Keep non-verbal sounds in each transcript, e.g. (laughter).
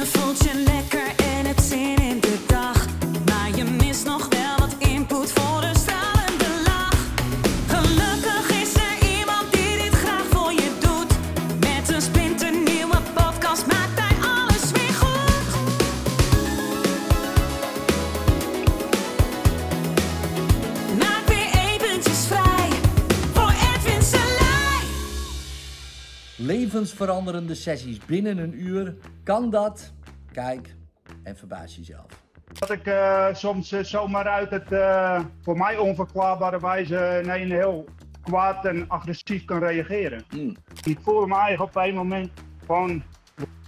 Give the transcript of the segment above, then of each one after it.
Je voelt Levensveranderende sessies binnen een uur. Kan dat? Kijk en verbaas jezelf. Dat ik eh, soms eh, zomaar uit het eh, voor mij onverklaarbare wijze nee, een heel kwaad en agressief kan reageren. Hmm. Ik voel me eigenlijk op een moment gewoon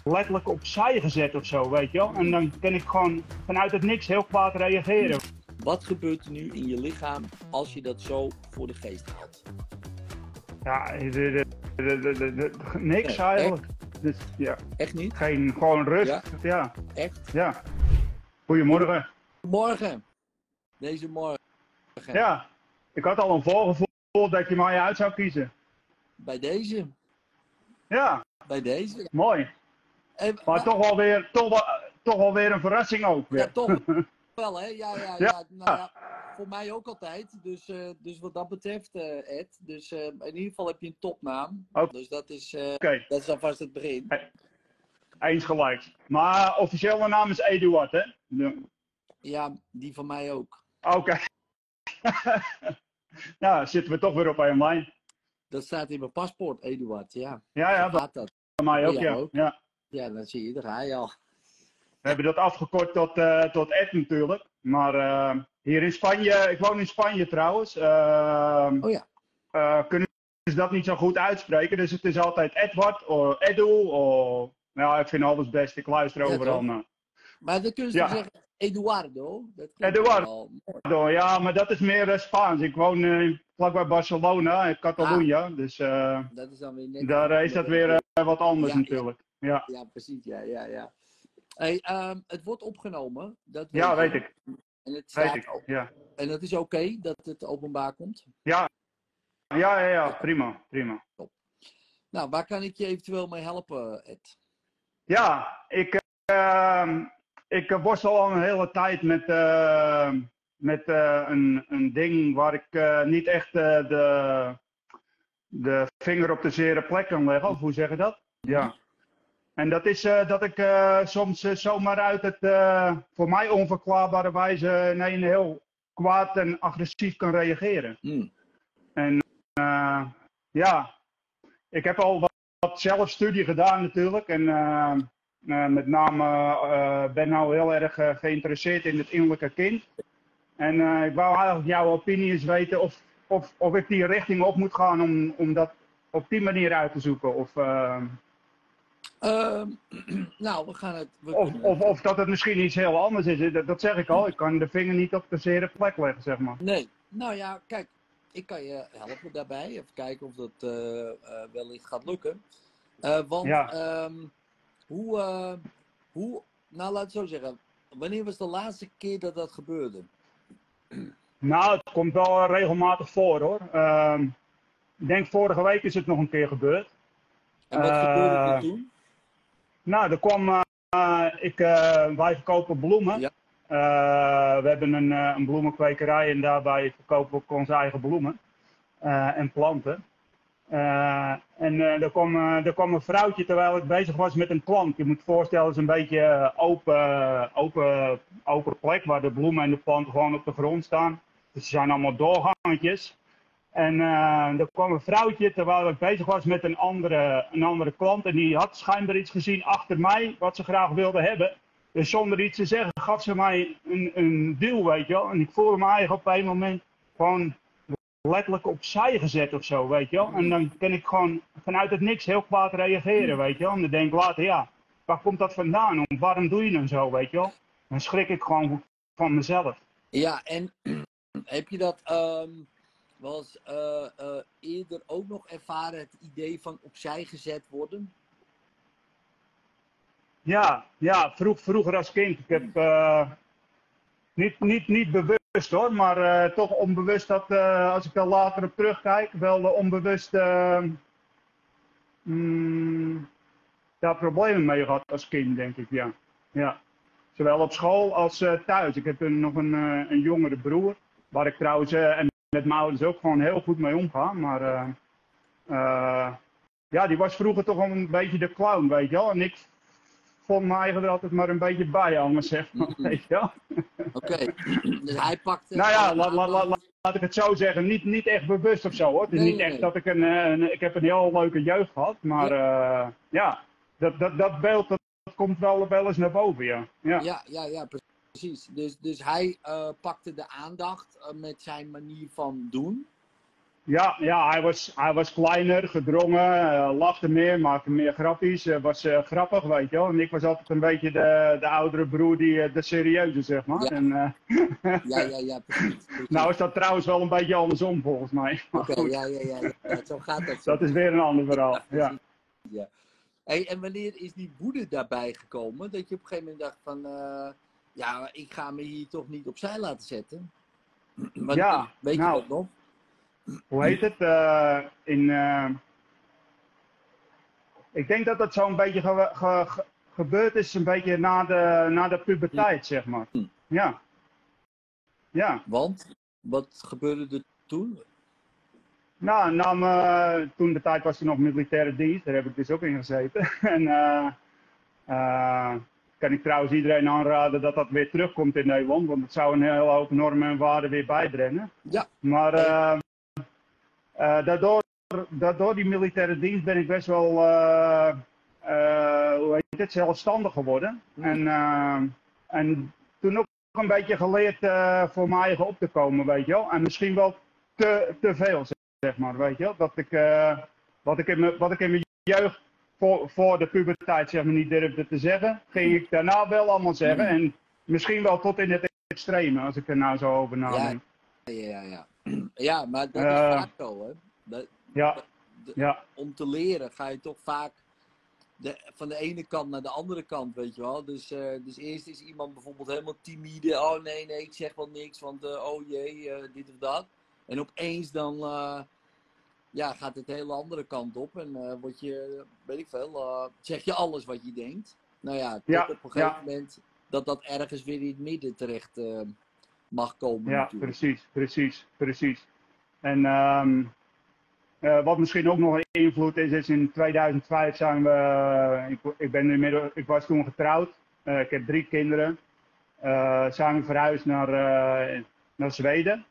letterlijk opzij gezet of zo, weet je wel. En dan kan ik gewoon vanuit het niks heel kwaad reageren. Wat gebeurt er nu in je lichaam als je dat zo voor de geest haalt? Ja, de, de, de, de, de- de- niks eigenlijk. Dus, ja, Echt niet? geen, gewoon rust. Ja? Ja, Echt? ja. Goedemorgen. Morgen. Deze morgen. Ja, ik had al een voorgevoel dat je mij uit zou kiezen. Bij deze. Ja, Bij deze. mooi. En, Maar toch wel weer, toch wel, toch wel weer een verrassing ook. Ja, weer. toch (laughs) wel, hè? Ja, ja, ja. Ja. Nou ja, voor mij ook altijd. Dus, eh, dus wat dat betreft, eh, Ed. Dus eh, in ieder geval heb je een topnaam. Oké. Dus dat is, Oké, dat is alvast het begin. eens gelijk. Maar officiële naam is Eduard, hè? Ja. Ja, die van mij ook. Oké. (laughs) nou, zitten we toch weer op één lijn. Dat staat in mijn paspoort, Eduard. Ja, Ja, ja, bij gaat dat. mij ook, Ja, ook. ja. Ja, dan zie je, daar ga je al. We hebben dat afgekort tot, tot Ed natuurlijk. Maar eh, hier in Spanje, ik woon in Spanje trouwens, eh, Oh ja. eh, kunnen ze dat niet zo goed uitspreken. Dus het is altijd Edward of Edu. Of, nou, ik vind alles best, ik luister Ja, overal naar. Maar dan kunnen ze Ja. zeggen Eduardo. Dat Eduardo. wel Ja, maar dat is meer eh, Spaans. Ik woon eh, vlakbij Barcelona, in Catalonië. Ah. Dus Dat is dan weer net... daar is dat weer wat anders natuurlijk. Ja, Ja, precies. Ja, ja, ja. Hey, ehm, het wordt opgenomen. Dat ja weet ik. En, het Weet ik. Ja. en het is oké dat het openbaar komt. Ja. Ja, ja, ja, prima, prima. Nou, waar kan ik je eventueel mee helpen, Ed? Ja, ik, eh, ik worstel al een hele tijd met, eh, met eh, een, een ding waar ik eh, niet echt de, de vinger op de zere plek kan leggen. Of hoe zeg je dat? Ja. En dat is eh, dat ik eh, soms eh, zomaar uit het voor mij onverklaarbare wijze nee, een heel kwaad en agressief kan reageren. Hmm. Eh, ja, ik heb al wat, wat zelfstudie gedaan natuurlijk. En met name ben nou heel erg geïnteresseerd in het innerlijke kind. En ik wou eigenlijk jouw opinie eens weten of, of, of ik die richting op moet gaan om, om dat op die manier uit te zoeken. Of, eh, Ehm, (clears throat) nou, we gaan het. We of, kunnen- of, of dat het misschien iets heel anders is. Dat, dat zeg ik al. Ik kan de vinger niet op de zere plek leggen, zeg maar. Nee, nou ja, kijk, ik kan je helpen daarbij. Even kijken of dat eh, eh, wellicht gaat lukken. Eh, want Ja. ehm, hoe, hoe, nou laat het zo zeggen, wanneer was de laatste keer dat dat gebeurde? Nou, het komt wel regelmatig voor hoor. Ehm, ik denk vorige week is het nog een keer gebeurd. En wat gebeurde er toen? Nou, er kwam. eh, ik, eh, wij verkopen bloemen. Ja. Eh, we hebben een, een bloemenkwekerij en daarbij verkopen we ook onze eigen bloemen en planten. En eh, er, kwam, er kwam een vrouwtje terwijl ik bezig was met een plant. Je moet je voorstellen, het is een beetje open, open, open plek waar de bloemen en de planten gewoon op de grond staan. Dus er zijn allemaal doorgangetjes. En eh, er kwam een vrouwtje terwijl ik bezig was met een andere, een andere klant. En die had schijnbaar iets gezien achter mij wat ze graag wilde hebben. Dus zonder iets te zeggen gaf ze mij een, een duw, weet je wel. En ik voelde me eigenlijk op een moment gewoon letterlijk opzij gezet of zo, weet je wel. En dan kan ik gewoon vanuit het niks heel kwaad reageren, weet je wel. En dan denk ik later, ja, waar komt dat vandaan? Waarom doe je dan zo, weet je wel? Dan schrik ik gewoon van mezelf. Ja, en (clears throat) heb je dat ehm eens eh, eh, eerder ook nog ervaren, het idee van opzij gezet worden? Ja, ja vroeg, vroeger als kind. Ik heb eh, niet, niet, niet bewust hoor, maar toch onbewust dat als ik er later op terugkijk, wel onbewust. mm, daar problemen mee gehad als kind, denk ik, ja. ja. Zowel op school als thuis. Ik heb nog een, een jongere broer, waar ik trouwens en met mijn ook gewoon heel goed mee omga. Maar eh, eh, ja, die was vroeger toch wel een beetje de clown, weet je wel. En ik vond me eigenlijk er altijd maar een beetje bij hangen, zeg maar, Mhm. weet je wel. Oké, dus hij pakte... Nou ja, laat, laat, laat, laat ik het zo zeggen. Niet, niet echt bewust of zo hoor. Het is Nee, niet nee, echt dat ik een, eh, een. Ik heb een heel leuke jeugd gehad. Maar eh, ja, dat, dat, dat beeld dat, dat komt wel, wel eens naar boven, ja. Ja, Ja, ja, ja, precies. Dus, dus hij eh, pakte de aandacht eh, met zijn manier van doen. ja, ja hij, was, hij was kleiner, gedrongen, eh, lachte meer, maakte meer grappies. was grappig, weet je wel. En ik was altijd een beetje de, de oudere broer, die, de serieuze, zeg maar. Ja. En, (laughs) Ja, ja, ja, precies. (laughs) precies. nou is dat trouwens wel een beetje andersom volgens mij. Oké, ja, ja, ja, zo gaat dat. zo. (laughs) dat is weer een ander verhaal. Ja. precies. ja. Hey, en wanneer is die woede daarbij gekomen? Dat je op een gegeven moment dacht van... eh, ja, ik ga me hier toch niet opzij laten zetten. (clears throat) Want, Ja, weet nou. je dat nog? (clears throat) hoe heet het? eh, in, eh, ik denk dat dat zo'n beetje ge- ge- ge- gebeurd is, een beetje na de, na de puberteit, zeg maar. Hm. Ja. Ja. Want, wat gebeurde er toen? Nou, me- toen de tijd was er nog militaire dienst, daar heb ik dus ook in gezeten. (laughs) en eh, eh, kan ik trouwens iedereen aanraden dat dat weer terugkomt in Nederland, want het zou een hele hoop normen en waarden weer bijbrengen. Ja. Maar eh, eh, daardoor, daardoor die militaire dienst ben ik best wel, eh, hoe heet het, zelfstandig geworden. Hmm. En, en toen ook een beetje geleerd voor mijn eigen op te komen, weet je wel. En misschien wel te, te veel, zeg maar, weet je wel. Dat ik, wat, ik in mijn, wat ik in mijn jeugd voor, voor de puberteit zeg maar niet durfde te zeggen, ging ik daarna wel allemaal zeggen. En misschien wel tot in het extreme, als ik er nou zo over nadenk. Ja, ja, ja. (clears throat) Ja, maar dat is Eh. vaak zo, hè. Dat, Ja, de- ja, om te leren ga je toch vaak de, van de ene kant naar de andere kant, weet je wel. Dus, eh, dus eerst is iemand bijvoorbeeld helemaal timide. Oh nee, nee, ik zeg wel niks, want eh, oh jee, dit of dat. En opeens dan ja, gaat het hele andere kant op en eh word je, weet ik veel, eh, zeg je alles wat je denkt. Nou ja, tot Ja, op een gegeven moment dat dat ergens weer in het midden terecht eh, mag komen ja, natuurlijk. precies, precies, precies. En ehm, eh, wat misschien ook nog een invloed is, is in 2005 zijn we, ik, ik, ben inmiddels, ik was toen getrouwd, ik heb drie kinderen, zijn we verhuisd naar, naar Zweden.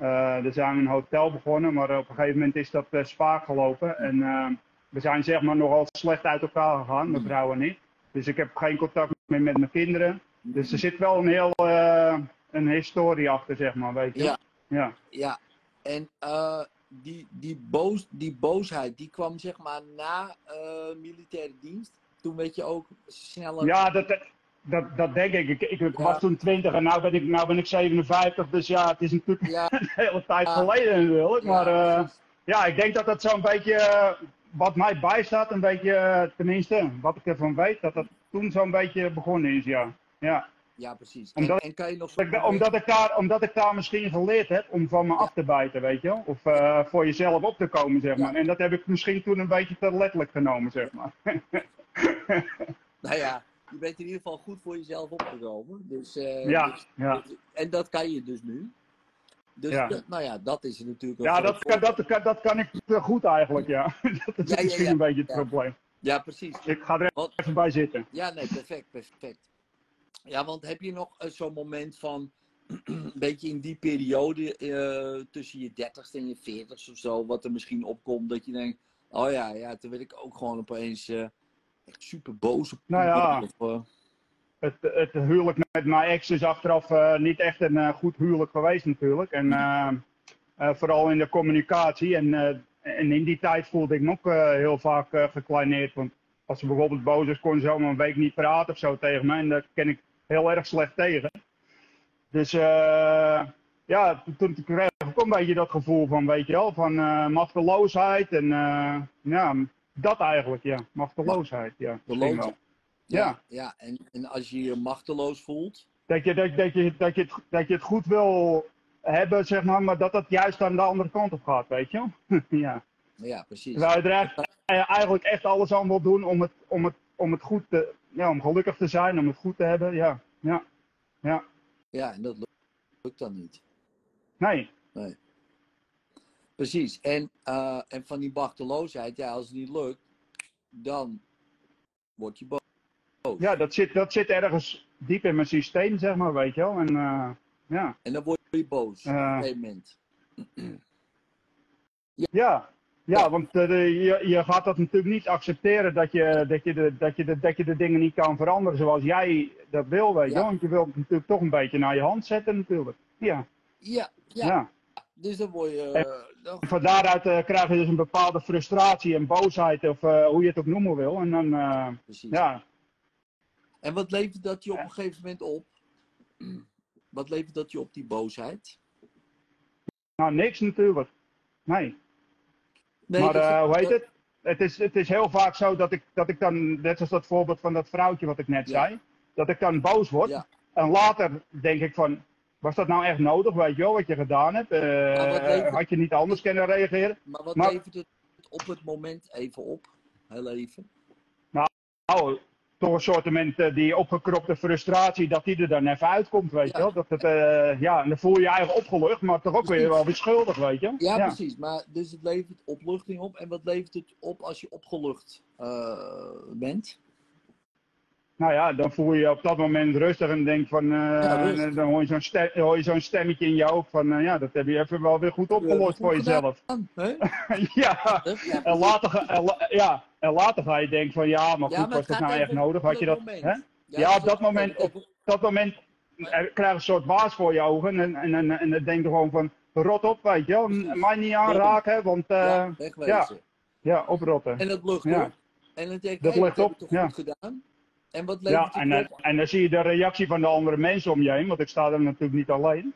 Eh daar zijn we een hotel begonnen, maar op een gegeven moment is dat eh, spaak gelopen. En eh, we zijn zeg maar nogal slecht uit elkaar gegaan, mijn vrouw en ik. Dus ik heb geen contact meer met mijn kinderen. Dus er zit wel een heel eh, een historie achter, zeg maar, weet je. Ja. Ja. Ja, en eh, die, die, boos, die boosheid, die kwam zeg maar na eh, militaire dienst. Toen werd je ook sneller. Ja, dat, dat, dat denk ik. Ik, was toen 20 en nu ben, ik, nou ben ik 57. Dus ja, het is natuurlijk (laughs) een hele tijd geleden natuurlijk. Maar ja, eh, ja, ik denk dat dat zo'n beetje, eh, wat mij bijstaat, een beetje, eh, tenminste, wat ik ervan weet, dat dat toen zo'n beetje begonnen is, ja. Ja. ja, precies. Omdat- en, en kan je nog. Ik- Omdat ik, daar, omdat ik daar misschien geleerd heb om van me af te bijten, weet je wel. Of voor jezelf op te komen, zeg Ja. maar. En dat heb ik misschien toen een beetje te letterlijk genomen, zeg maar. (laughs) Nou ja, je bent in ieder geval goed voor jezelf opgekomen. Dus, eh, Ja, dus- ja. dus- en dat kan je dus nu. Dus Ja. dat- nou ja, dat is natuurlijk Ja, dat, kan- dat, kan- dat kan ik te goed eigenlijk, ja. (laughs) Dat is Ja, misschien ja. een beetje het probleem. Ja, precies. Ik ga er Wat- even bij zitten. Ja, nee, perfect, perfect. Ja, want heb je nog eh, zo'n moment van, (clears throat) een beetje in die periode eh, tussen je dertigste en je veertigste of zo, wat er misschien opkomt, dat je denkt, oh ja, ja, toen werd ik ook gewoon opeens eh, echt super boos op Nou ja. Of, eh, Het, het huwelijk met mijn ex is achteraf eh, niet echt een eh, goed huwelijk geweest natuurlijk. En vooral in de communicatie. En, en in die tijd voelde ik me ook heel vaak gekleineerd. Want als ze bijvoorbeeld boos is, kon ze zomaar een week niet praten of zo tegen mij. En daar ken ik heel erg slecht tegen. Dus ja, toen, kreeg ik ook een beetje dat gevoel van, weet je wel, van machteloosheid. En ja, dat eigenlijk, ja. Machteloosheid, ja. wel. ja, Ja. En, en als je je machteloos voelt, Dat je, dat, dat, je, dat, je het, dat je het goed wil hebben, zeg maar, maar dat het juist aan de andere kant op gaat, weet je (laughs) ja. Ja, precies. Terwijl je er eigenlijk echt alles aan wil doen om het, om het, om het goed te, ja, om gelukkig te zijn, om het goed te hebben. Ja, ja, ja. Ja, en dat lukt, lukt dan niet. Nee, Precies. En, eh, en van die machteloosheid, ja, als het niet lukt, dan word je boos. ja, dat zit, dat zit ergens diep in mijn systeem, zeg maar, weet je wel. En eh, ja, En dan word je boos op Eh. een gegeven moment. (clears throat) ja. Ja, want eh, je, je gaat dat natuurlijk niet accepteren dat je, dat, je de, dat, je de, dat je de dingen niet kan veranderen zoals jij dat wil, weet je Ja. Want je wilt het natuurlijk toch een beetje naar je hand zetten natuurlijk. Ja, Ja, ja. ja. Dus dan word je... eh, dan, Van daaruit eh, krijg je dus een bepaalde frustratie en boosheid, of eh, hoe je het ook noemen wil. En dan, precies. ja, En wat levert dat je op een gegeven moment op? (clears throat) Wat levert dat je op, die boosheid? nou niks natuurlijk. Nee. Nee, maar dat- hoe heet het? Het is, het is heel vaak zo dat ik, dat ik dan, net als dat voorbeeld van dat vrouwtje wat ik net Ja. zei, dat ik dan boos word. Ja. En later denk ik van, was dat nou echt nodig, weet je wel, wat je gedaan hebt? Eh, had je niet anders kunnen reageren? Maar wat Maar- levert het op het moment even op? Heel even. Nou, toch een soort uh, die opgekropte frustratie, dat die er dan even uitkomt, weet Ja. je wel. Dat het, eh, ja, en dan voel je je eigen opgelucht, maar toch ook weer wel weer schuldig, weet je. Ja, precies. Maar dus het levert opluchting op. En wat levert het op als je opgelucht eh, bent? Nou ja, dan voel je je op dat moment rustig en denk van, eh, Ja, en dan hoor je zo'n stem, zo'n stemmetje in je hoofd van, eh, ja, dat heb je even wel weer goed opgelost Goed voor gedaan, jezelf. (laughs) Ja, Ja, en later, en, ja, en later ga je denken van, ja, maar goed, Ja, maar was dat nou echt nodig? op Had je dat hè? Ja, op dat moment- op dat moment eh, krijg je een soort baas voor je ogen en, en, en, en dan denk je gewoon van, rot op, weet je wel, mij niet aanraken, want, eh, ja, ja, ja, oprotten. En dat lucht Ja. op. En dan denk ik, Dat hey, lucht op, toch ja. goed gedaan? En wat Ja, levert en, het dan- op? en dan zie je de reactie van de andere mensen om je heen, want ik sta er natuurlijk niet alleen.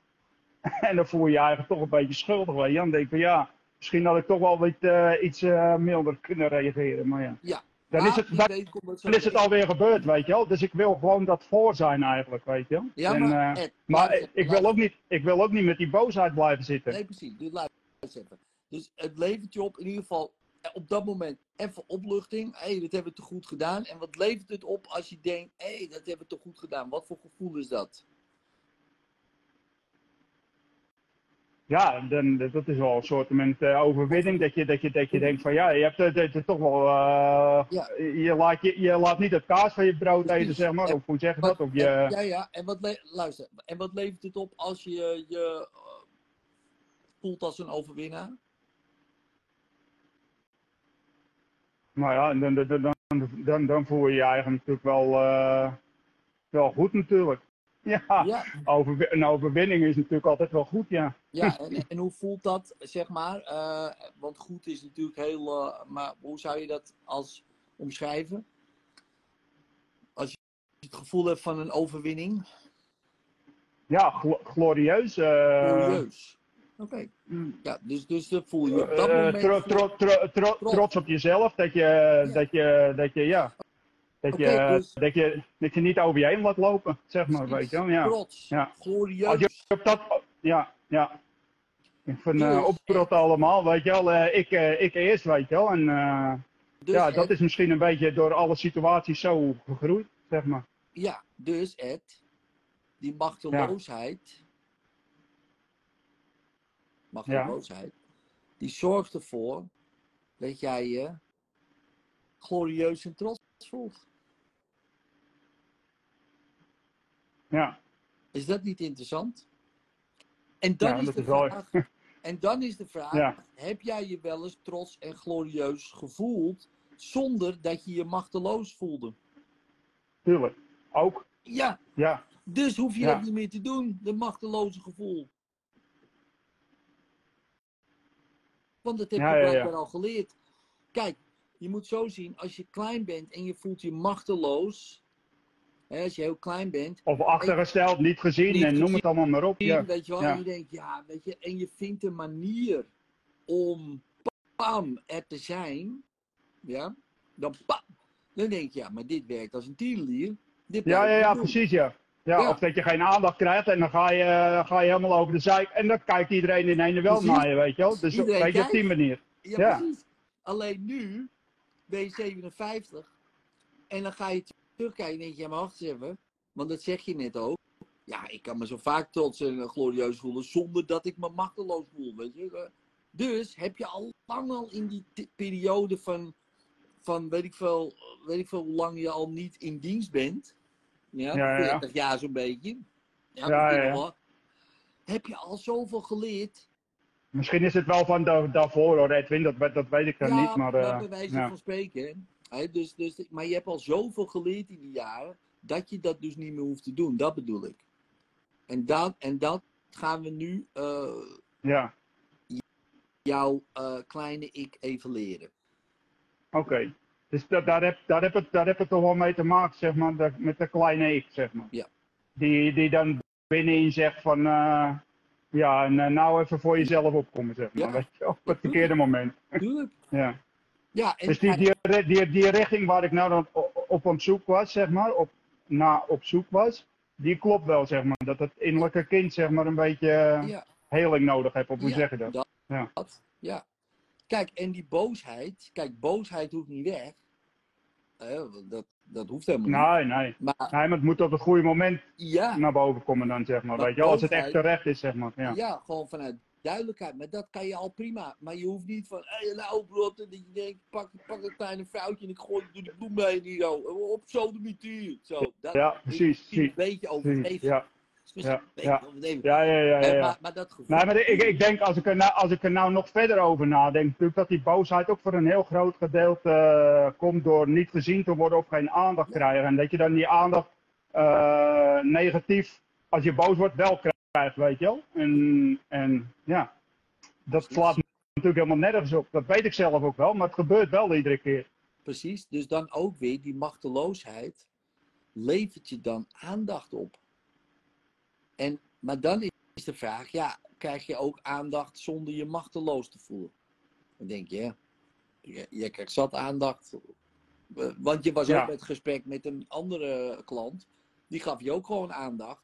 (laughs) en dan voel je je eigenlijk toch een beetje schuldig, weet je. Dan denk je van ja, misschien had ik toch wel eh, iets eh, milder kunnen reageren, maar ja. Ja. Dan is het, dan, het is het weer. alweer gebeurd, weet je wel. Dus ik wil gewoon dat voor zijn eigenlijk, weet je wel. Ja, En, maar, eh, Ed, maar ik, wil ook niet, ik wil ook niet met die boosheid blijven zitten. Nee, precies. Dus even. Dus het levert je op in ieder geval eh, op dat moment even opluchting. Hé, hey, dat hebben we toch goed gedaan. En wat levert het op als je denkt, hé, hey, dat hebben we toch goed gedaan. Wat voor gevoel is dat? Ja, dan, dat is wel een soort uh, overwinning. Dat je, dat, je, dat je denkt van ja, je hebt het, het is toch wel. uh, Ja. je, laat, je, je laat niet het kaas van je brood Precies. eten, zeg maar. En Of hoe zeg je dat? Of je, en- ja, ja. En wat, luister, en wat levert het op als je je eh, voelt als een overwinnaar? Nou ja, dan, dan, dan, dan, dan voel je je eigenlijk natuurlijk wel, uh, wel goed natuurlijk. (laughs) Ja, Ja, Overwi een overwinning is natuurlijk altijd wel goed, ja. ja (laughs) en, en hoe voelt dat, zeg maar? eh, want goed is natuurlijk heel, eh, maar hoe zou je dat als omschrijven? Als je het gevoel hebt van een overwinning? Ja, glo glorieus. Glorieus. Oké. Ja, dus, dus dat voel je op dat uh, moment. tro tro tro tro Trots. trots op jezelf, dat je, dat je, dat je, ja. Dat, je, dus- dat, je, dat je niet over je heen laat lopen, zeg maar, weet je wel. Ja. Trots. Ja. Glorieus. Als je op dat, ja, ja. Van uh, oprotten allemaal, weet je wel. Uh, ik, uh, ik eerst, weet je wel. En uh, Dus ja, Ed- dat is misschien een beetje door alle situaties zo gegroeid, zeg maar. Ja, dus Ed, die machteloosheid, machteloosheid, die zorgt ervoor dat jij je glorieus en trots voelt. Ja, Is dat niet interessant? En dan, Ja, is, dat de is wel- vraag, (laughs) en dan is de vraag, Ja. heb jij je wel eens trots en glorieus gevoeld zonder dat je je machteloos voelde? tuurlijk. Ook, Ja, ja. dus hoef je dat niet meer te doen, de machteloze gevoel. Want dat heb je ja, ja. blijkbaar al geleerd. Kijk, je moet zo zien, als je klein bent en je voelt je machteloos, hè, als je heel klein bent, Of achtergesteld, niet gezien Niet en noem het allemaal maar op. Ja, weet je wel, en je denkt, ja, weet je, en je vindt een manier om pam er te zijn, ja, dan pam, dan denk je, ja, maar dit werkt als een tierenlier. Dit ja, ja, ja, doen. precies, ja. Ja, Ja. Of dat je geen aandacht krijgt en dan ga je, ga je helemaal over de zijk. En dan kijkt iedereen in ene wel Precies. naar je, weet je wel. Dus Iedereen weet je, op die manier. Ja, Ja. precies. Alleen nu ben je 57 en dan ga je terugkijken en denk je, ja maar wacht eens even, want dat zeg je net ook. Ja, ik kan me zo vaak trots en glorieus voelen zonder dat ik me machteloos voel, weet je. Dus heb je al lang al in die periode van, van weet, ik veel, weet ik veel hoe lang je al niet in dienst bent. Ja, Ja, ja, ja. 40 jaar zo'n beetje. Ja. Heb je al zoveel geleerd Misschien is het wel van da- daarvoor hoor, Edwin, dat, dat weet ik dan niet. Maar, eh, bij wijze van spreken. Hè, dus, dus, maar je hebt al zoveel geleerd in die jaren, dat je dat dus niet meer hoeft te doen. Dat bedoel ik. En dat, en dat gaan we nu eh, ja, jouw eh, kleine ik even leren. oké. Dus da- daar, heb, daar, heb het, daar heb het toch wel mee te maken, zeg maar, dat- met de kleine ik, zeg maar. Ja. Die, die dan binnenin zegt van, eh, ja, en eh, nou even voor jezelf opkomen, zeg maar. Ja. Weet je, op het verkeerde moment. Tuurlijk. (laughs) Ja. Ja, en Dus die, die, die, die richting waar ik nou dan op op zoek was, zeg maar, op, na op zoek was, die klopt wel, zeg maar. Dat het innerlijke kind, zeg maar, een beetje eh, ja, heling nodig heeft, of hoe Ja, zeg je dat? dat. Ja. dat, ja. Kijk, en die boosheid, kijk, boosheid hoeft niet weg. Dat, dat hoeft helemaal niet. Nee, nee. Maar Nee, maar het moet op het goede moment ja, naar boven komen dan, zeg maar. Weet je als het echt terecht is, zeg maar. Ja. Ja, gewoon vanuit duidelijkheid. Maar dat kan je al prima. Maar je hoeft niet van, hé, hey, nou brood, dat je denkt, pak, pak een kleine vrouwtje en ik gooi door die bloem zo. op zo de mituur. Zo, dat Ja, precies, een beetje overdreven. Ja, ja, ja. ja, ja, ja. ja, Eh, ja. Maar, maar dat gevoel. Nee, maar ik, ik denk, als ik, er nou, als ik er nou nog verder over nadenk, natuurlijk dat die boosheid ook voor een heel groot gedeelte eh, komt door niet gezien te worden of geen aandacht krijgen. En dat je dan die aandacht eh, negatief, als je boos wordt, wel krijgt, weet je wel. En, en ja, dat slaat natuurlijk helemaal nergens op. Dat weet ik zelf ook wel, maar het gebeurt wel iedere keer. Precies, dus dan ook weer die machteloosheid levert je dan aandacht op. En, maar dan is de vraag, ja, krijg je ook aandacht zonder je machteloos te voelen? Dan denk je, ja, je, je krijgt zat aandacht. Want je was Ja. ook met gesprek met een andere klant, die gaf je ook gewoon aandacht.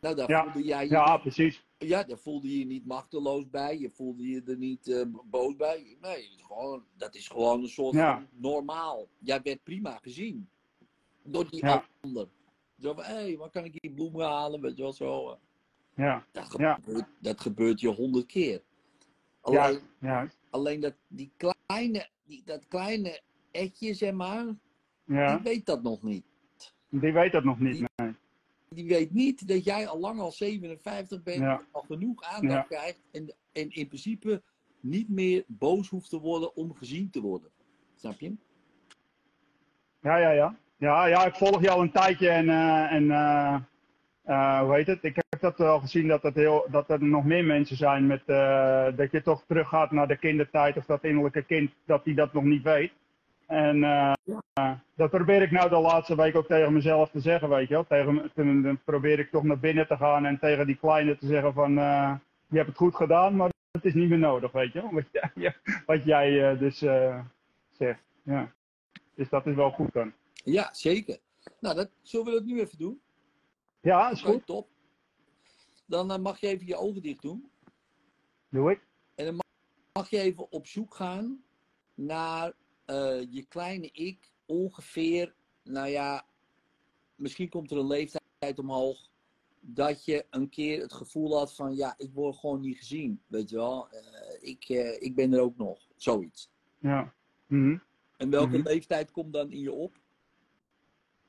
Nou, daar Ja. voelde jij je Ja, precies. ja, daar voelde je je niet machteloos bij. Je voelde je er niet eh, boos bij. Nee, het gewoon, dat is gewoon een soort Ja. normaal. Jij werd prima gezien. Door die ander. Zo van, hé, hey, waar kan ik hier bloemen halen? Weet je wel zo. eh. Ja, Dat, Ja. gebeurt, dat gebeurt je honderd keer. Alleen, ja, ja, alleen dat, die kleine, die, dat kleine etje, zeg maar, ja. die weet dat nog niet. Die weet dat nog niet. Nee. Die weet niet dat jij al lang al 57 bent, Ja. al genoeg aandacht Ja. krijgt en, en in principe niet meer boos hoeft te worden om gezien te worden. Snap je? Ja, ja, ja. Ja, ja, ik volg je al een tijdje en, eh, en eh, eh, hoe heet het? Ik heb dat wel gezien dat, het heel, dat er nog meer mensen zijn met dat je toch teruggaat naar de kindertijd of dat innerlijke kind, dat die dat nog niet weet. En dat probeer ik nou de laatste week ook tegen mezelf te zeggen, weet je wel. Tegen, dan, probeer ik toch naar binnen te gaan en tegen die kleine te zeggen van, je hebt het goed gedaan, maar het is niet meer nodig, weet je wel. Wat (laughs) jij, wat jij dus zegt, ja. Dus dat is wel goed dan. Ja, zeker. Nou, dat, zullen we dat nu even doen? Ja, is goed. top. Dan eh, mag je even je ogen dicht doen. Doe ik. Mag je even op zoek gaan naar eh, je kleine ik ongeveer, nou ja, misschien komt er een leeftijd omhoog dat je een keer het gevoel had van ja, ik word gewoon niet gezien, weet je wel. Eh, ik, ik ben er ook nog, zoiets. Ja. Mhm. En welke Mhm. leeftijd komt dan in je op?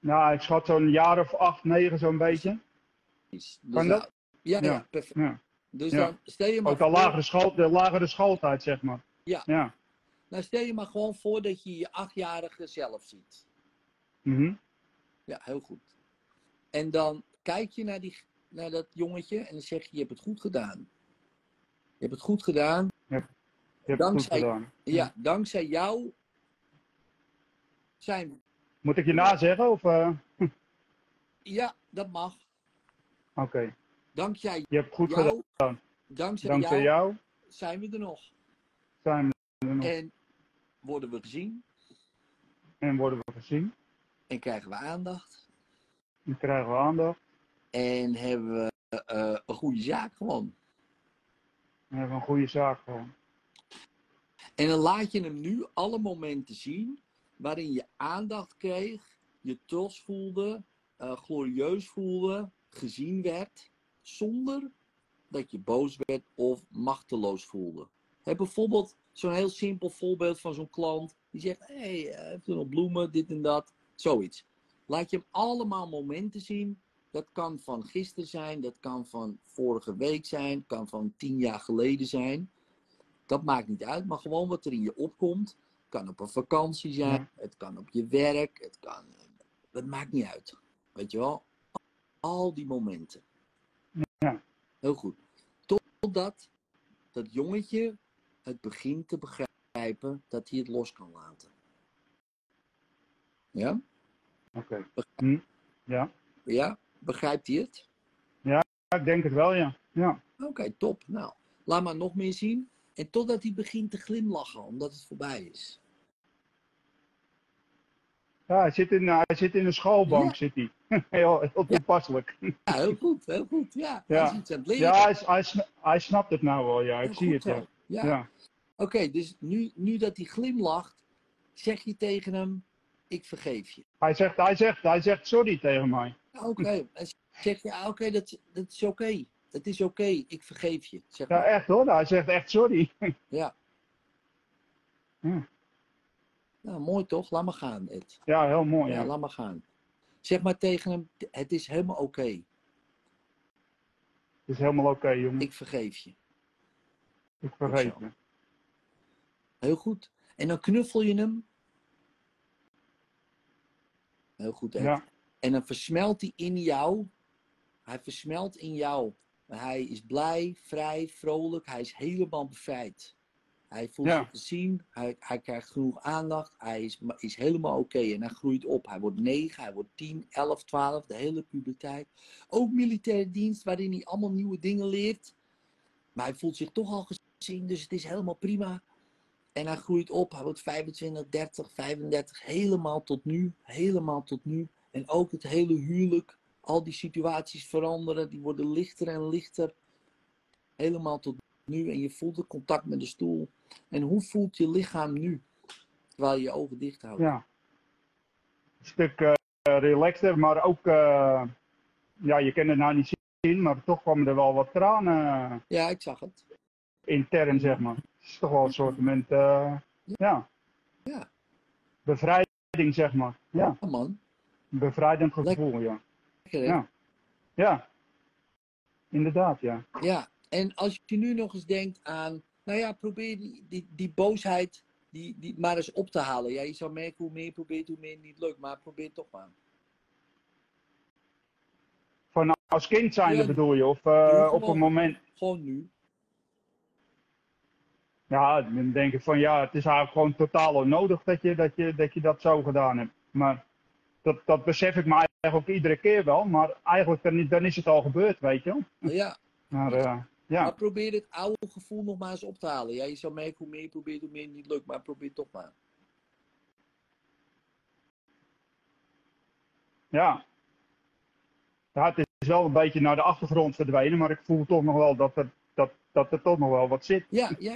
Nou, ik schat zo'n jaar of acht, negen zo'n beetje. Dus, Kan nou, dat? Ja, ja, Ja. perfect. Ja. Dus dan stel je maar Ook voor- lagere, school, de lagere schooltijd, zeg maar. Ja. Ja. nou, stel je maar gewoon voor dat je je achtjarige zelf ziet. Mhm. Ja, heel goed. En dan kijk je naar, die, naar dat jongetje en dan zeg je, je hebt het goed gedaan. Je hebt het goed gedaan. Je hebt het goed Dankzij- gedaan. Ja, dankzij jou zijn we. Moet ik je nazeggen? Of, eh, (laughs) Ja, dat mag. Oké. Dankzij Je hebt goed gedaan. jou, dankzij, Dankzij jou, jou zijn we er nog. zijn we er nog. En worden we gezien En worden we gezien. en krijgen we aandacht. En krijgen we aandacht. En hebben we eh, een goede zaak gewoon. En hebben we een goede zaak gewoon. En dan laat je hem nu alle momenten zien waarin je aandacht kreeg, je trots voelde, eh, glorieus voelde, gezien werd, zonder dat je boos werd of machteloos voelde. Heb bijvoorbeeld zo'n heel simpel voorbeeld van zo'n klant die zegt: Hé, hey, eh, heeft er nog bloemen, dit en dat, zoiets. Laat je hem allemaal momenten zien. Dat kan van gisteren zijn, dat kan van vorige week zijn, kan van tien jaar geleden zijn. Dat maakt niet uit, maar gewoon wat er in je opkomt. Het kan op een vakantie zijn, Ja. het kan op je werk, het kan. Dat maakt niet uit. Weet je wel? Al die momenten. Ja. Heel goed. Totdat dat jongetje het begint te begrijpen dat hij het los kan laten. Ja? Oké. Hm. Ja. Ja? Begrijpt hij het? ja, ik denk het wel, ja. Ja, Oké, top. Nou, laat maar nog meer zien. En totdat hij begint te glimlachen, omdat het voorbij is. Ja hij, zit in, hij zit in de schoolbank, Ja. zit hij. (laughs) heel, heel toepasselijk. Ja, heel goed, heel goed. Ja, Ja. hij is aan het leren. Ja, hij, hij, hij snapt het nou wel, ja. Ik Heel zie goed het, ja. Ja. Ja. Oké, dus nu, nu dat hij glimlacht, zeg je tegen hem, ik vergeef je. Hij, zegt, hij, zegt, hij zegt sorry tegen mij. Ja, Oké, en zeg je, ah, oké, dat, dat is oké. Het is oké, ik vergeef je. Zeg Ja, maar. echt hoor. Hij zegt echt sorry. (laughs) Ja. Ja. Nou, mooi toch? Laat maar gaan, Ed. Ja, heel mooi. Ja, Ja. laat maar gaan. Zeg maar tegen hem, het is helemaal oké. Het is helemaal oké, jongen. Ik, Ik vergeef je. vergeet zo. je. Heel goed. En dan knuffel je hem. Heel goed, Ed. Ja. En dan versmelt hij in jou. Hij versmelt in jou. Hij is blij, vrij, vrolijk. Hij is helemaal bevrijd. Hij voelt Ja. zich gezien. Hij, hij krijgt genoeg aandacht. Hij is, is helemaal oké. En hij groeit op. Hij wordt 9, hij wordt 10, 11, 12. De hele puberteit. Ook militaire dienst waarin hij allemaal nieuwe dingen leert. Maar hij voelt zich toch al gezien. Dus het is helemaal prima. En hij groeit op. Hij wordt 25, 30, 35. Helemaal tot nu. Helemaal tot nu. En ook het hele huwelijk. Al die situaties veranderen. Die worden lichter en lichter. Helemaal tot nu. En je voelt het contact met de stoel. En hoe voelt je lichaam nu? Terwijl je je ogen dicht houdt. Ja. Een stuk eh, relaxter, maar ook, eh, ja, je kan het nou niet zien, maar toch kwamen er wel wat tranen Ja, ik zag het. intern, zeg maar. Het is toch wel een soort moment, eh, ja, Ja, bevrijding, zeg maar. Ja, ja man. een bevrijdend gevoel, ja. Lekker? Ja. Ja, inderdaad, ja. Ja, en als je nu nog eens denkt aan, nou ja, probeer die, die, die boosheid die, die maar eens op te halen. Ja, je zou merken hoe meer je probeert, hoe meer het niet lukt, maar probeer toch maar. Van als kind zijn Ja, bedoel je, of eh, gewoon. op een moment, Gewoon nu. ja, dan denk ik van ja, het is eigenlijk gewoon totaal onnodig dat je dat, je, dat, je dat zo gedaan hebt. Maar dat, dat besef ik me eigenlijk ook iedere keer wel, maar eigenlijk dan, dan is het al gebeurd, weet je wel. Ja, Maar eh, ja, maar probeer het oude gevoel nog maar eens op te halen. Ja, je zou merken hoe meer je probeert, hoe meer het niet lukt, maar probeer het toch maar. ja. Ja, het is wel een beetje naar de achtergrond verdwenen, maar ik voel toch nog wel dat er, dat, dat er toch nog wel wat zit. Ja, ja,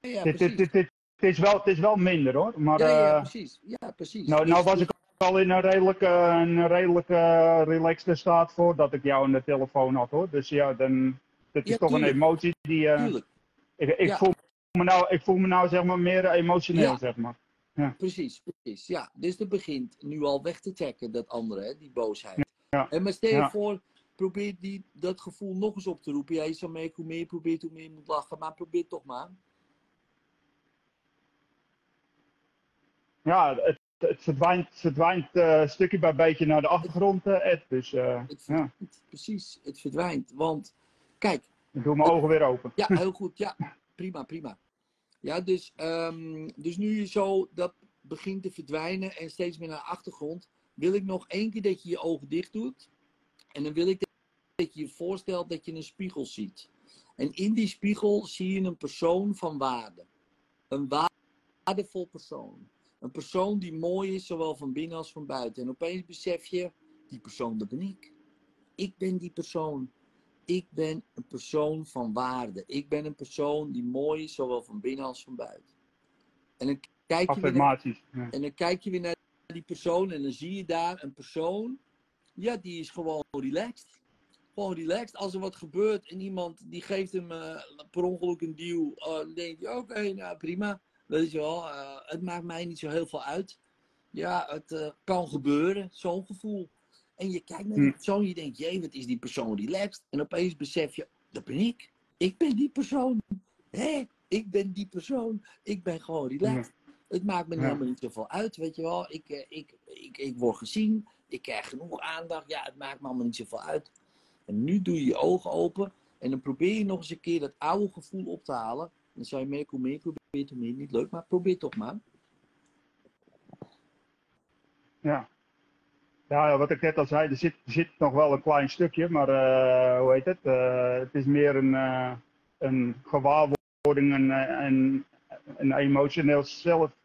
ja, ja dit, dit, precies. dit, dit, het, is wel, het is wel minder hoor, maar Ja, ja, eh, precies. Ja, precies. nou, nou was ik al in een redelijke, een redelijke relaxte staat voordat ik jou aan de telefoon had hoor. Dus ja, dan, dat is Ja, toch een emotie die, eh, Tuurlijk, ik, ik, Ja. voel me nou, ik voel me nou zeg maar meer emotioneel Ja. zeg maar. precies, precies. Ja, dus het begint nu al weg te trekken, dat andere, hè, die boosheid. Ja. En maar stel je voor, probeer die, dat gevoel nog eens op te roepen. Ja, je zou merken hoe meer je probeert, hoe meer je moet lachen. Maar probeer toch maar. Ja, het, het verdwijnt, verdwijnt eh, stukje bij beetje naar de achtergrond eh, Ed, dus eh, Het ja, precies, het verdwijnt. Want, kijk, ik doe mijn ogen weer open. Ja, heel goed. Ja, prima, prima. Ja, dus, ehm, dus nu je zo dat begint te verdwijnen en steeds meer naar de achtergrond, wil ik nog één keer dat je je ogen dicht doet. En dan wil ik dat je je voorstelt dat je een spiegel ziet. En in die spiegel zie je een persoon van waarde. Een waardevol persoon. Een persoon die mooi is, zowel van binnen als van buiten. En opeens besef je, die persoon, dat ben ik. Ik ben die persoon. Ik ben een persoon van waarde. Ik ben een persoon die mooi is, zowel van binnen als van buiten. En dan kijk je weer naar. Ja. en dan kijk je weer naar die persoon en dan zie je daar een persoon. Ja, die is gewoon relaxed. Gewoon relaxed. Als er wat gebeurt en iemand die geeft hem eh, per ongeluk een duw, eh, dan denk je, oké, nou prima. Weet je wel, eh, het maakt mij niet zo heel veel uit. Ja, het kan gebeuren, zo'n gevoel. En je kijkt naar die Hm. persoon, je denkt, jee, wat is die persoon relaxed? En opeens besef je, dat ben ik. Ik ben die persoon. Hé, ik ben die persoon. Ik ben gewoon relaxed. Het maakt me helemaal niet zoveel uit, weet je wel. Ik, eh, ik, ik, ik word gezien, ik krijg genoeg aandacht. Ja, het maakt me allemaal niet zoveel uit. En nu doe je je ogen open en dan probeer je nog eens een keer dat oude gevoel op te halen. Dan zou je merken hoe meer je probeert, hoe meer niet leuk. Maar probeer toch maar. Ja. Ja, ja, wat ik net al zei, er zit, zit nog wel een klein stukje, maar eh, hoe heet het? Eh, het is meer een, eh, een gewaarwording en een, een emotioneel zelfbeeld,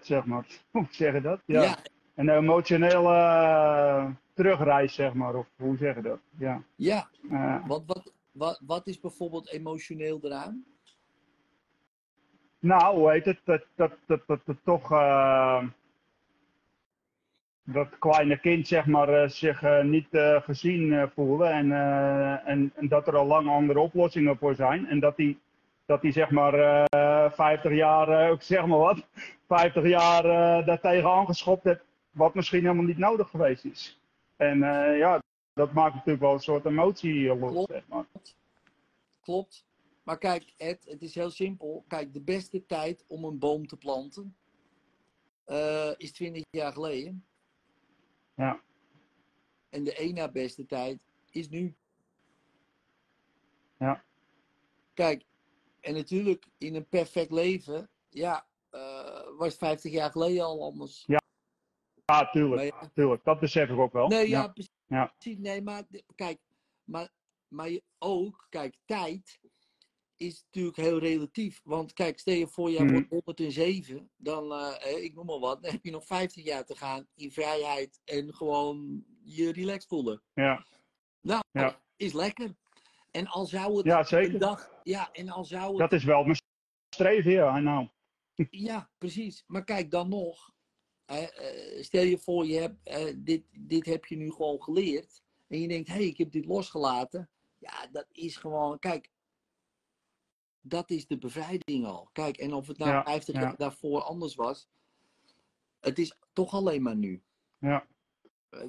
zeg maar. (laughs) Hoe zeg je dat? Ja. ja, Een emotionele terugreis, zeg maar, of hoe zeg je dat? Ja. ja. Want wat, wat, wat is bijvoorbeeld emotioneel eraan? Nou, hoe heet het? Dat, dat, dat, dat, dat toch. Dat kleine kind, zeg maar, eh, zich eh, niet eh, gezien voelde. En, en, en dat er al lang andere oplossingen voor zijn. En dat die, dat die zeg maar, eh 50 jaar, ik zeg maar wat, (laughs) 50 jaar daartegen aangeschopt heeft. Wat misschien helemaal niet nodig geweest is. En ja, dat maakt natuurlijk wel een soort emotie los, Klopt. zeg maar. Klopt. Maar kijk, Ed, het is heel simpel. Kijk, de beste tijd om een boom te planten is 20 jaar geleden. Ja. En de één na beste tijd is nu. Ja. Kijk, en natuurlijk in een perfect leven, ja, eh, was het 50 jaar geleden al anders. Ja, tuurlijk, ja, tuurlijk. Dat besef ik ook wel. nee, ja, precies. Ja. Nee, maar kijk, maar, maar ook, kijk, tijd is natuurlijk heel relatief. Want kijk, stel je voor, jij Mhm. wordt 107, dan, eh, eh, ik noem maar wat, dan heb je nog 15 jaar te gaan in vrijheid en gewoon je relaxed voelen. Ja, Nou, Ja. is lekker. En al zou het ja een zeker. dag, ja, en al zou het Dat is wel mijn streven, ja. Nou, Ja, precies. Maar kijk, dan nog. eh, stel je voor, je hebt, dit, dit heb je nu gewoon geleerd. En je denkt, hé, hey, ik heb dit losgelaten. Ja, dat is gewoon, kijk. Dat is de bevrijding al. Kijk, en of het nou Ja, 50 ja. jaar daarvoor anders was. Het is toch alleen maar nu. ja. Eh,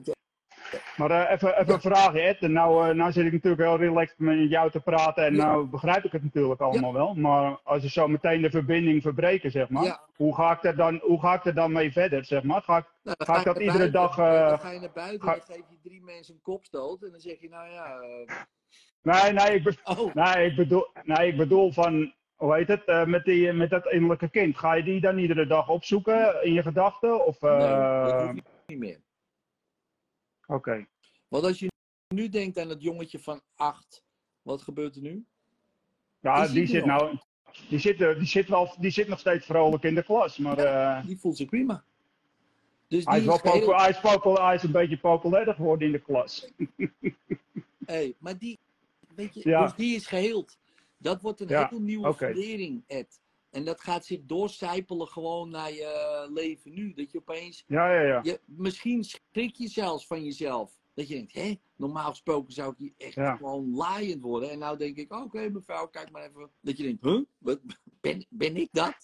Maar eh, even, even een vraag, Ed. Nou, eh, nou zit ik natuurlijk heel relaxed met jou te praten. En nou begrijp ik het natuurlijk allemaal wel. Maar als je zo meteen de verbinding verbreken, zeg maar. Hoe, ga ik er dan, hoe ga ik er dan mee verder, zeg maar? Ga ik, Nou, Ga ik dat iedere buiten, dag, eh, Dan ga je naar buiten ga- en dan geef je drie mensen een kopstoot. En dan zeg je, nou ja. Nee, nee, ik, be- oh, nee, ik bedoel, nee, ik bedoel van... Hoe heet het? eh, met, die, met dat innerlijke kind. Ga je die dan iedere dag opzoeken in je gedachten? Of, nee, eh, dat hoef je niet meer. Oké. Want als je nu denkt aan het jongetje van acht, wat gebeurt er nu? Ja, die die zit nog? nou... Die zit, die, zit wel, die zit nog steeds vrolijk in de klas. Maar eh, Die voelt zich prima. Dus hij, is wel hij, is hij is een beetje populairder geworden in de klas. (laughs) Hey, maar die, weet je, Ja. dus die is geheeld. Dat wordt een Ja, heel nieuwe fundering, Ed. En dat gaat zich doorcijpelen gewoon naar je leven nu. Dat je opeens, Ja, ja, ja. je, misschien schrik je zelfs van jezelf. Dat je denkt, hé, normaal gesproken zou ik hier echt Ja. gewoon laaiend worden. En nou denk ik, oké mevrouw, kijk maar even. Dat je denkt, huh, wat, ben, ben ik dat?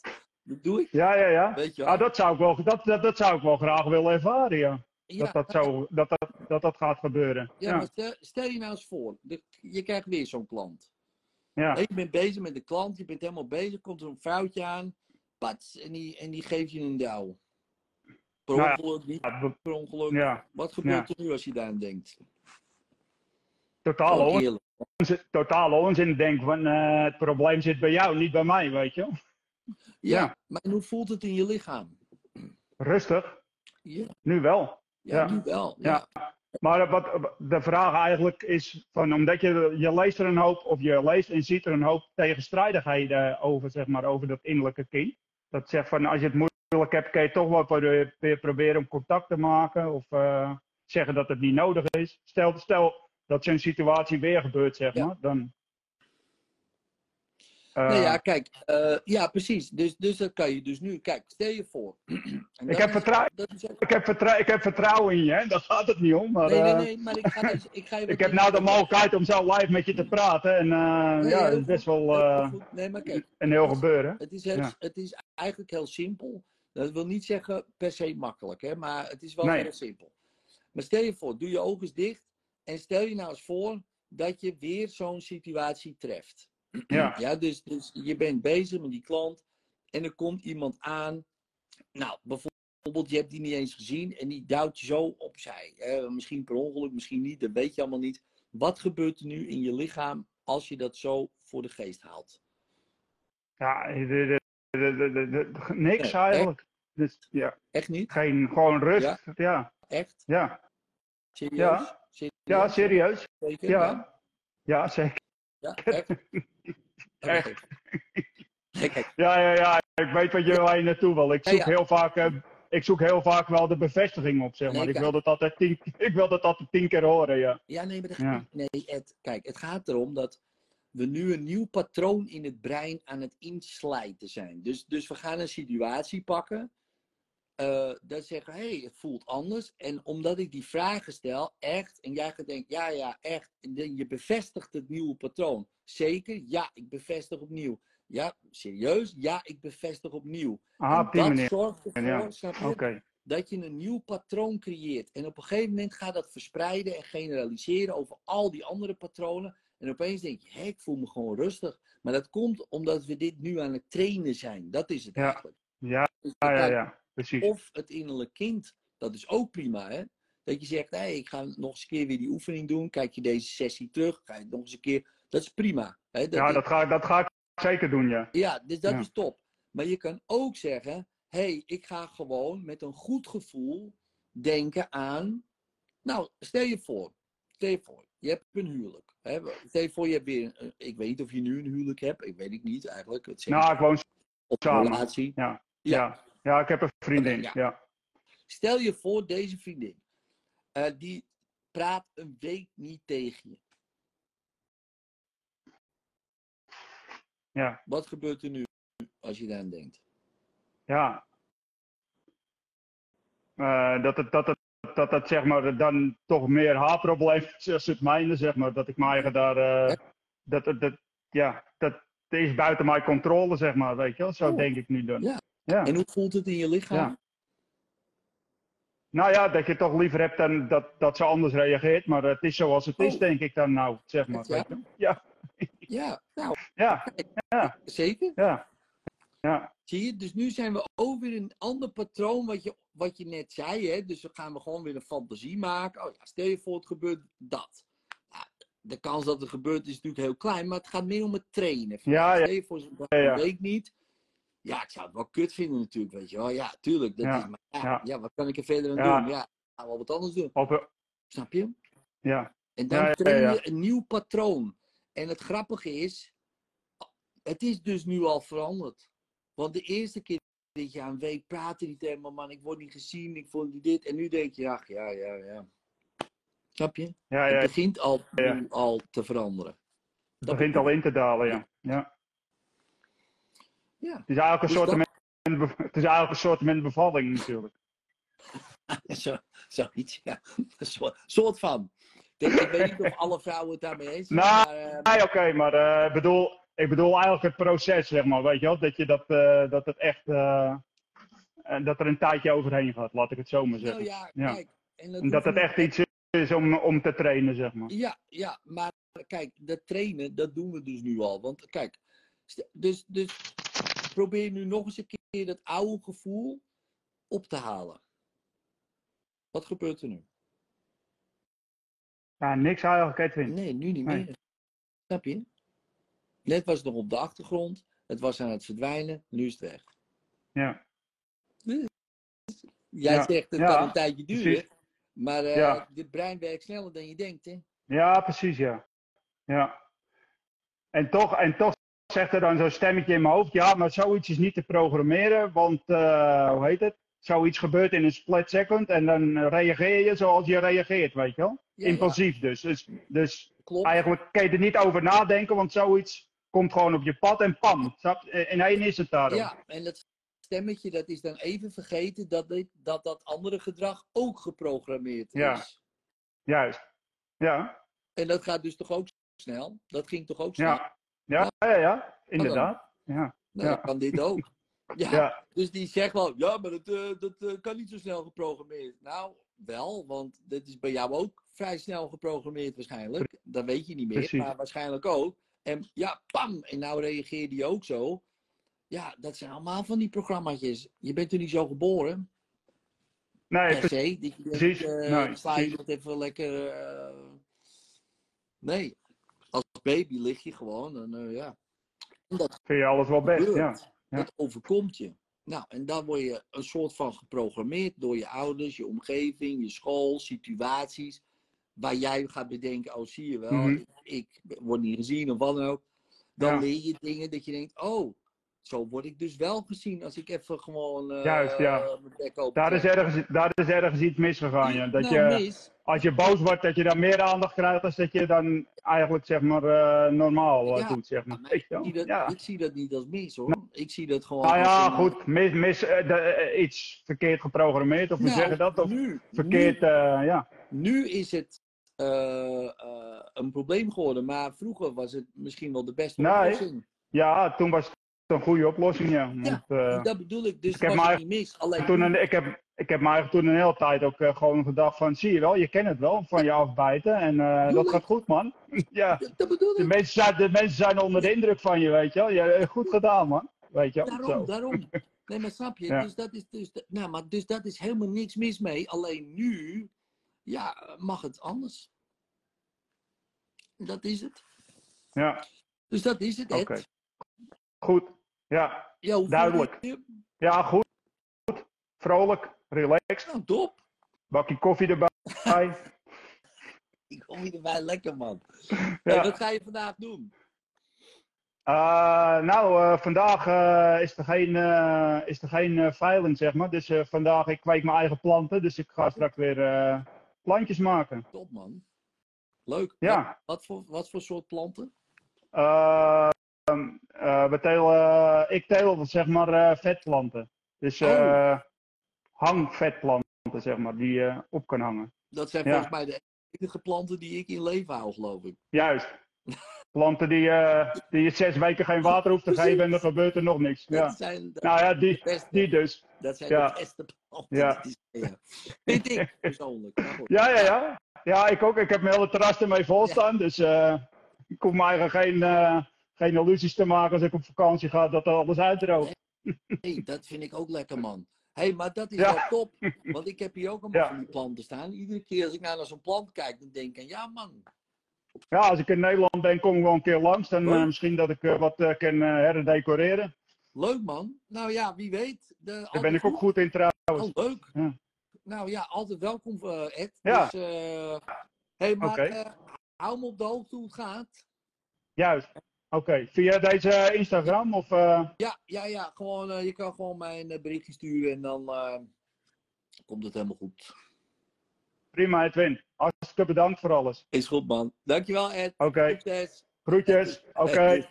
Dat doe ik, Ja, ja, ja. weet je. Ah, dat, zou ik wel, dat, dat, dat zou ik wel graag willen ervaren, ja. Ja, Dat, dat, dat, dat, dat dat gaat gebeuren. Ja, Ja, maar stel, stel je nou eens voor, je krijgt weer zo'n klant. ja. En je bent bezig met de klant, je bent helemaal bezig, komt er een vrouwtje aan, pats, en die, en die geeft je een douw. Per Nou ja, ongeluk, niet Ja, be- per ongeluk. ja. Wat gebeurt er nu als je daar aan denkt? Gewoon onzin, totale onzin. Denk van, eh, het probleem zit bij jou, niet bij mij, weet je. Ja, Ja. maar hoe voelt het in je lichaam? Rustig, Ja, nu wel. Ja, Ja. nu wel. Ja. Maar wat, de vraag eigenlijk is, van, omdat je, je leest er een hoop, of je leest en ziet er een hoop tegenstrijdigheden over, zeg maar, over dat innerlijke kind. Dat zegt van, als je het moeilijk hebt, kun je toch wel proberen om contact te maken, of eh, zeggen dat het niet nodig is. Stel, stel dat zo'n situatie weer gebeurt, zeg Ja. maar, dan... Nou ja, kijk, eh, ja, precies. Dus, dus dat kan je dus nu. Kijk, stel je voor. (clears throat) Dat heb is- vertrou- dat is ook- ik, heb ik heb vertrouwen in je, hè? daar gaat het niet om. Maar, Nee, nee, eh, nee, maar ik ga, dus, ik ga (laughs) ik heb nou de mogelijkheid om zo live met je te praten. En eh, Nee, ja, het is best wel. Nee, maar kijk, een heel gebeuren. Het is, heel, het is eigenlijk heel simpel. Dat wil niet zeggen per se makkelijk, hè? maar het is wel Nee. heel simpel. Maar stel je voor, doe je ogen dicht en stel je nou eens voor dat je weer zo'n situatie treft. Ja. (clears throat) Ja, dus, dus je bent bezig met die klant en er komt iemand aan. Nou, bijvoorbeeld, je hebt die niet eens gezien en die duwt je zo opzij. Eh, misschien per ongeluk, misschien niet, dat weet je allemaal niet. Wat gebeurt er nu in je lichaam als je dat zo voor de geest haalt? Ja, de, de, de, niks Nee, eigenlijk. Dus ja, Echt niet? geen, gewoon rust. Ja? Ja, ja, Echt? ja, Serieus? Ja. Serieus? serieus. Zeker? Ja, ja, zeker. Ja, (laughs) echt? Echt. Ja, ja, ja, ik weet wat je, waar je naartoe wil. Ik zoek ja. heel vaak, eh, ik zoek heel vaak wel de bevestiging op, zeg maar. Nee, ik, wil dat altijd tien, (laughs) ik wil dat altijd tien keer horen, ja. Ja, nee, maar dat Ja. nee, Ed, kijk, het gaat erom dat we nu een nieuw patroon in het brein aan het inslijten zijn. Dus, dus we gaan een situatie pakken, eh dat zeggen, hé, hey, het voelt anders. En omdat ik die vragen stel, echt, en jij gaat denken, ja, ja, echt, en dan je bevestigt het nieuwe patroon. Zeker, ja, ik bevestig opnieuw. Ja, serieus? Ja, ik bevestig opnieuw. Aha, en dat manier. zorgt ervoor, Ja. snap je? Oké. dat je een nieuw patroon creëert. En op een gegeven moment gaat dat verspreiden en generaliseren over al die andere patronen. En opeens denk je, hé, ik voel me gewoon rustig. Maar dat komt omdat we dit nu aan het trainen zijn. Dat is het Ja. eigenlijk. Ja, Dus ja, ja, ja, precies. Of het innerlijk kind, dat is ook prima, hè? Dat je zegt, hé, ik ga nog eens een keer weer die oefening doen. Kijk je deze sessie terug, ga je het nog eens een keer. Dat is prima. Hè? Dat Ja, dat ga, ik- dat ga ik zeker doen, ja. ja, dus dat Ja. is top. Maar je kan ook zeggen: hé, hey, ik ga gewoon met een goed gevoel denken aan. Nou, stel je voor, stel je voor, je hebt een huwelijk. Hè? Stel je voor, je hebt weer. een- Ik weet niet of je nu een huwelijk hebt, ik weet het niet eigenlijk. Het Nou, ik woon samen. relatie. Ja. Ja. Ja. Ja, ik heb een vriendin, Ja. ja. Stel je voor, deze vriendin, eh, die praat een week niet tegen je. Ja, Wat gebeurt er nu als je daaraan denkt? ja. Eh, dat, het, dat, het, dat het zeg maar dan toch meer haar probleem is (laughs) als het mijne, zeg maar. Dat ik mijn eigen daar, dat, dat, dat, ja, dat is buiten mijn controle, zeg maar, weet je wel. Zo Oh. denk ik nu dan. Ja. Ja. En hoe voelt het in je lichaam? Ja. Nou ja, dat je toch liever hebt dan dat, dat ze anders reageert, maar het is zoals het is, Oh. denk ik dan nou, zeg maar. Ja. Ja, (laughs) Ja, nou, ja, zeker. ja. Ja, Zie je? Dus nu zijn we ook weer in een ander patroon wat je, wat je net zei. Hè? Dus dan gaan we gewoon weer een fantasie maken. Oh ja, stel je voor het gebeurt dat. Nou, de kans dat het gebeurt is natuurlijk heel klein, maar het gaat meer om het trainen. Ja, ja. Stel je voor zo'n Ja, ja. week niet. Ja, ik zou het wel kut vinden natuurlijk, weet je wel. Ja, tuurlijk. Dat Ja, is, maar ja, ja. ja, wat kan ik er verder aan doen? Ja, gaan we wat anders doen. op, Snap je? ja. En dan train je een nieuw patroon. En het grappige is, het is dus nu al veranderd. Want de eerste keer dat je een week praatte niet helemaal, man, ik word niet gezien, ik vond niet dit. En nu denk je, ach ja, ja, ja. Snap je? ja, Het begint al, Ja. al te veranderen. Het begint al in te dalen, ja. ja. Ja, Het is eigenlijk een Dus soort, dat- men- het is eigenlijk een soort bevalling natuurlijk. (laughs) Zo, zoiets, ja. (laughs) Een soort, van. Ik, ik weet niet of alle vrouwen het daarmee eens zijn, Nou, maar... eh, Nee, oké, maar ik bedoel, ik bedoel eigenlijk het proces, zeg maar, weet je wel. Dat, je dat, eh, dat het echt, dat er een tijdje overheen gaat, laat ik het zo maar nou zeggen. ja, Ja. kijk. En dat hoeft het echt iets is om, om te trainen, zeg maar. Ja, ja, maar kijk, dat trainen, dat doen we dus nu al. Want kijk, dus, dus probeer nu nog eens een keer dat oude gevoel op te halen. Wat gebeurt er nu? Ja, niks eigenlijk, Edwin. Nee, nu niet Nee. meer. Snap je? Net was het nog op de achtergrond, het was aan het verdwijnen, nu is het weg. Ja, Jij Ja, zegt het ja, kan een tijdje duren, maar Ja. dit brein werkt sneller dan je denkt. Hè? ja precies, ja. Ja. En toch, en toch zegt er dan zo'n stemmetje in mijn hoofd, ja, maar zoiets is niet te programmeren, want, eh, hoe heet het? Zoiets gebeurt in een split second en dan reageer je zoals je reageert, weet je wel? Ja, Impulsief dus. dus. Dus klopt. eigenlijk kan je er niet over nadenken, want zoiets komt gewoon op je pad en pam. In één is het daarom. Ja, en dat stemmetje dat is dan even vergeten dat dit, dat, dat andere gedrag ook geprogrammeerd is. Ja. Juist. Ja, En dat gaat dus toch ook snel? Dat ging toch ook snel? ja, ja, ja, ja, inderdaad. Ja, Nou, kan dit ook. (laughs) Ja, ja, dus die zegt wel, ja, maar dat, eh, dat eh, kan niet zo snel geprogrammeerd. Nou, wel, want dit is bij jou ook vrij snel geprogrammeerd waarschijnlijk. Dat weet je niet meer, Precies. maar waarschijnlijk ook. En ja, pam, en nou reageert die ook zo. Ja, dat zijn allemaal van die programmaatjes. Je bent er niet zo geboren, nee, per se. Dat je denkt, precies. eh, Nee, je precies. dat even lekker... Nee, als baby lig je gewoon en eh, ja. En dat vind je alles wel best. gebeurt. Ja. Dat overkomt je. Nou, en dan word je een soort van geprogrammeerd door je ouders, je omgeving, je school, situaties. Waar jij gaat bedenken, oh zie je wel, Mhm. ik, ik word niet gezien of wat dan ook. Dan leer je dingen dat je denkt, oh, zo word ik dus wel gezien als ik even gewoon eh, Juist, ja. mijn bek open Daar, is ergens, daar is ergens iets misgegaan. Ja. Dat Nou, je, mis. als je boos wordt, dat je dan meer aandacht krijgt dan dat je dan eigenlijk zeg maar eh, normaal eh, Ja, doet. Zeg maar. Ik, zie dat, ja. ik zie dat niet als mis hoor. Ik zie dat gewoon Nou als ja, een- goed, mis, mis, de, iets verkeerd geprogrammeerd, of we Nou, zeggen dat, of nu, verkeerd, nu, ja. nu is het een probleem geworden, maar vroeger was het misschien wel de beste Nee. oplossing. ja, toen was een goede oplossing, ja. Want, Ja, eh, Dat bedoel ik, dus ik heb maar- niet mis. Alleen, toen een, ik, heb, ik heb eigenlijk toen een hele tijd ook eh, gewoon gedacht van, zie je wel, je kent het wel, van je afbijten, en eh, dat gaat goed, man. (laughs) ja, dat, dat bedoel de ik. mensen, zijn, de mensen zijn onder de indruk van je, weet je wel. Je, goed gedaan, man. Weet je Daarom, zo. daarom. (laughs) Nee, maar snap je? Ja. Dus, dat is, dus, nou, maar dus dat is helemaal niks mis mee. Alleen nu, ja, mag het anders. Dat is het. Ja, Dus dat is het, Ed. Oké. goed. Ja, Duidelijk. ja, goed. goed. Vrolijk, relaxed, Nou, top. bakje koffie erbij. Ik kom je erbij, lekker man. (laughs) Ja. Hey, wat ga je vandaag doen? Eh, nou, eh, vandaag eh, is er geen, is er geen veiling, zeg maar. Dus vandaag, ik kweek mijn eigen planten, dus ik ga straks weer plantjes maken. Top man. Leuk. Ja. Wat, wat, voor, wat voor soort planten? Eh, we telen, ik teel, zeg maar, eh, vetplanten. Dus eh hangvetplanten, zeg maar, die je op kan hangen. Dat zijn Ja. volgens mij de enige planten die ik in leven hou, geloof ik. Juist. Planten die, eh, die je zes weken geen water hoeft te Precies. geven en er gebeurt er nog niks. Ja. Zijn, Nou ja, die, beste, die dus. dat zijn ja. de beste planten. Ja. Vind ik (laughs) persoonlijk. Ja, ja, ja. Ja, ik ook. Ik heb mijn hele terras ermee vol staan. Dus eh, ik hoef me eigenlijk geen, eh, geen illusies te maken als ik op vakantie ga dat er alles uitdroogt. Hey, dat vind ik ook lekker, man. hey, maar dat is Ja. wel top. Want ik heb hier ook allemaal Ja. planten staan. Iedere keer als ik naar zo'n plant kijk, dan denk ik, ja man, Ja, als ik in Nederland ben, kom ik wel een keer langs. Dan eh, misschien dat ik eh, wat eh, kan herdecoreren. leuk man. Nou ja, wie weet. De, Daar ben ik ook goed in trouwens. Oh, leuk. Ja. Nou ja, altijd welkom, Ed. Ja. Dus, hey, maar eh, hou me op de hoogte hoe het gaat. Juist. Oké, via deze Instagram of... eh, Ja, ja, ja. Gewoon, eh, je kan gewoon mij een eh, berichtje sturen en dan eh, komt het helemaal goed. prima, Edwin. Hartstikke bedankt voor alles. Is goed, man. Dankjewel, Ed. Oké, Succes. groetjes. Oké.